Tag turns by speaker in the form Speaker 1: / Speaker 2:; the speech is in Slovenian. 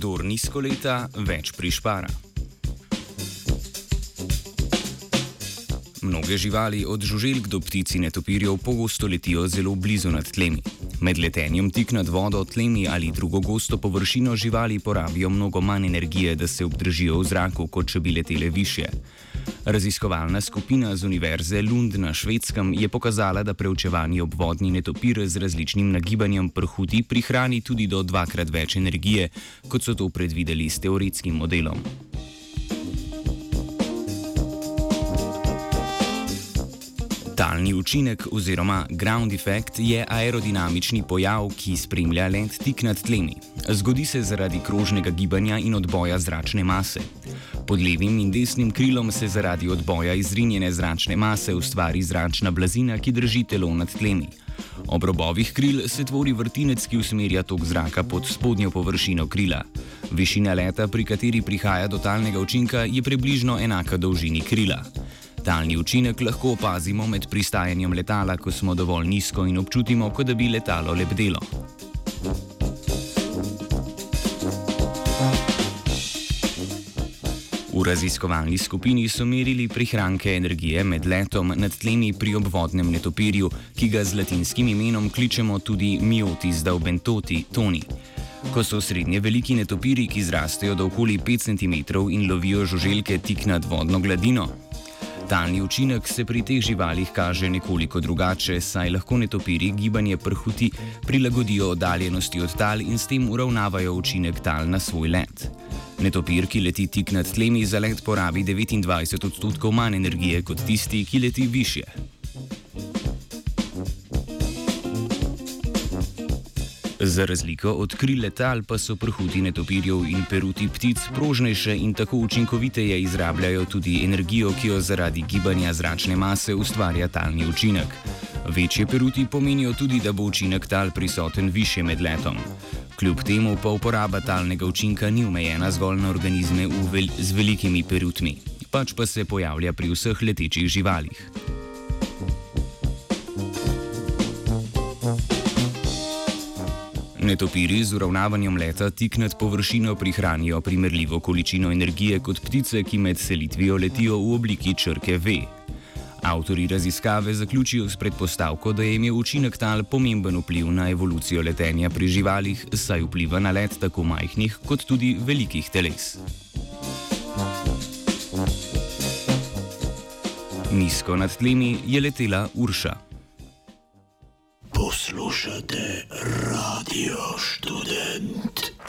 Speaker 1: kdor nizko leta, več prišpara. Mnoge živali, od žuželk do ptic in netopirjev, pogosto letijo zelo blizu nad tlemi. Med letenjem tik nad vodo, tlemi ali drugo gosto površino živali porabijo mnogo manj energije, da se obdržijo v zraku, kot če bi letele više. Raziskovalna skupina z Univerze Lund na švedskem je pokazala, da preučevanje obvodni netopir z različnim nagibanjem prhuti prihrani tudi do dvakrat več energije, kot so to predvideli s teoretskim modelom. Talni učinek oziroma ground effect je aerodinamični pojav, ki spremlja let tik nad tlemi. Zgodi se zaradi krožnega gibanja in odboja zračne mase. Pod levim in desnim krilom se zaradi odboja izrinjene zračne mase ustvari zračna blazina, ki drži telo nad tlemi. Ob robovih kril se tvori vrtinec, ki usmerja tok zraka pod spodnjo površino krila. Višina leta, pri kateri prihaja do talnega učinka, je približno enaka dolžini krila. Talni učinek lahko opazimo med pristajanjem letala, ko smo dovolj nizko in občutimo, kot da bi letalo lebdelo. V raziskovalni skupini so merili prihranke energije med letom nad tlemi pri obvodnem netopirju, ki ga z latinskim imenom kličemo tudi Miotis daubentoti toni. Ko so srednje veliki netopiri, ki zrastejo do okoli 5 cm in lovijo žuželke tik nad vodno gladino, Talni učinek se pri teh živalih kaže nekoliko drugače, saj lahko netopiri gibanje prhuti prilagodijo oddaljenosti od tal in s tem uravnavajo učinek tal na svoj let. Netopir, ki leti tik nad tlemi, za let porabi 29 odstotkov manj energije kot tisti, ki leti više. Za razliko od kril letal pa so prhuti netopirjev in peruti ptic prožnejše in tako učinkoviteje izrabljajo tudi energijo, ki jo zaradi gibanja zračne mase ustvarja talni učinek. Večje peruti pomenijo tudi, da bo učinek tal prisoten više med letom. Kljub temu pa uporaba talnega učinka ni omejena zgolj na organizme vel z velikimi perutmi, pač pa se pojavlja pri vseh letečih živalih. Netopiri z uravnavanjem leta tik nad površino prihranijo primerljivo količino energije kot ptice, ki med selitvijo letijo v obliki črke V. Avtori raziskave zaključijo s predpostavko, da je imel učinek tal pomemben vpliv na evolucijo letenja pri živalih, saj vpliva na let tako majhnih kot tudi velikih teles. Nizko nad tlemi je letela Urša.
Speaker 2: Poslušate radio študent.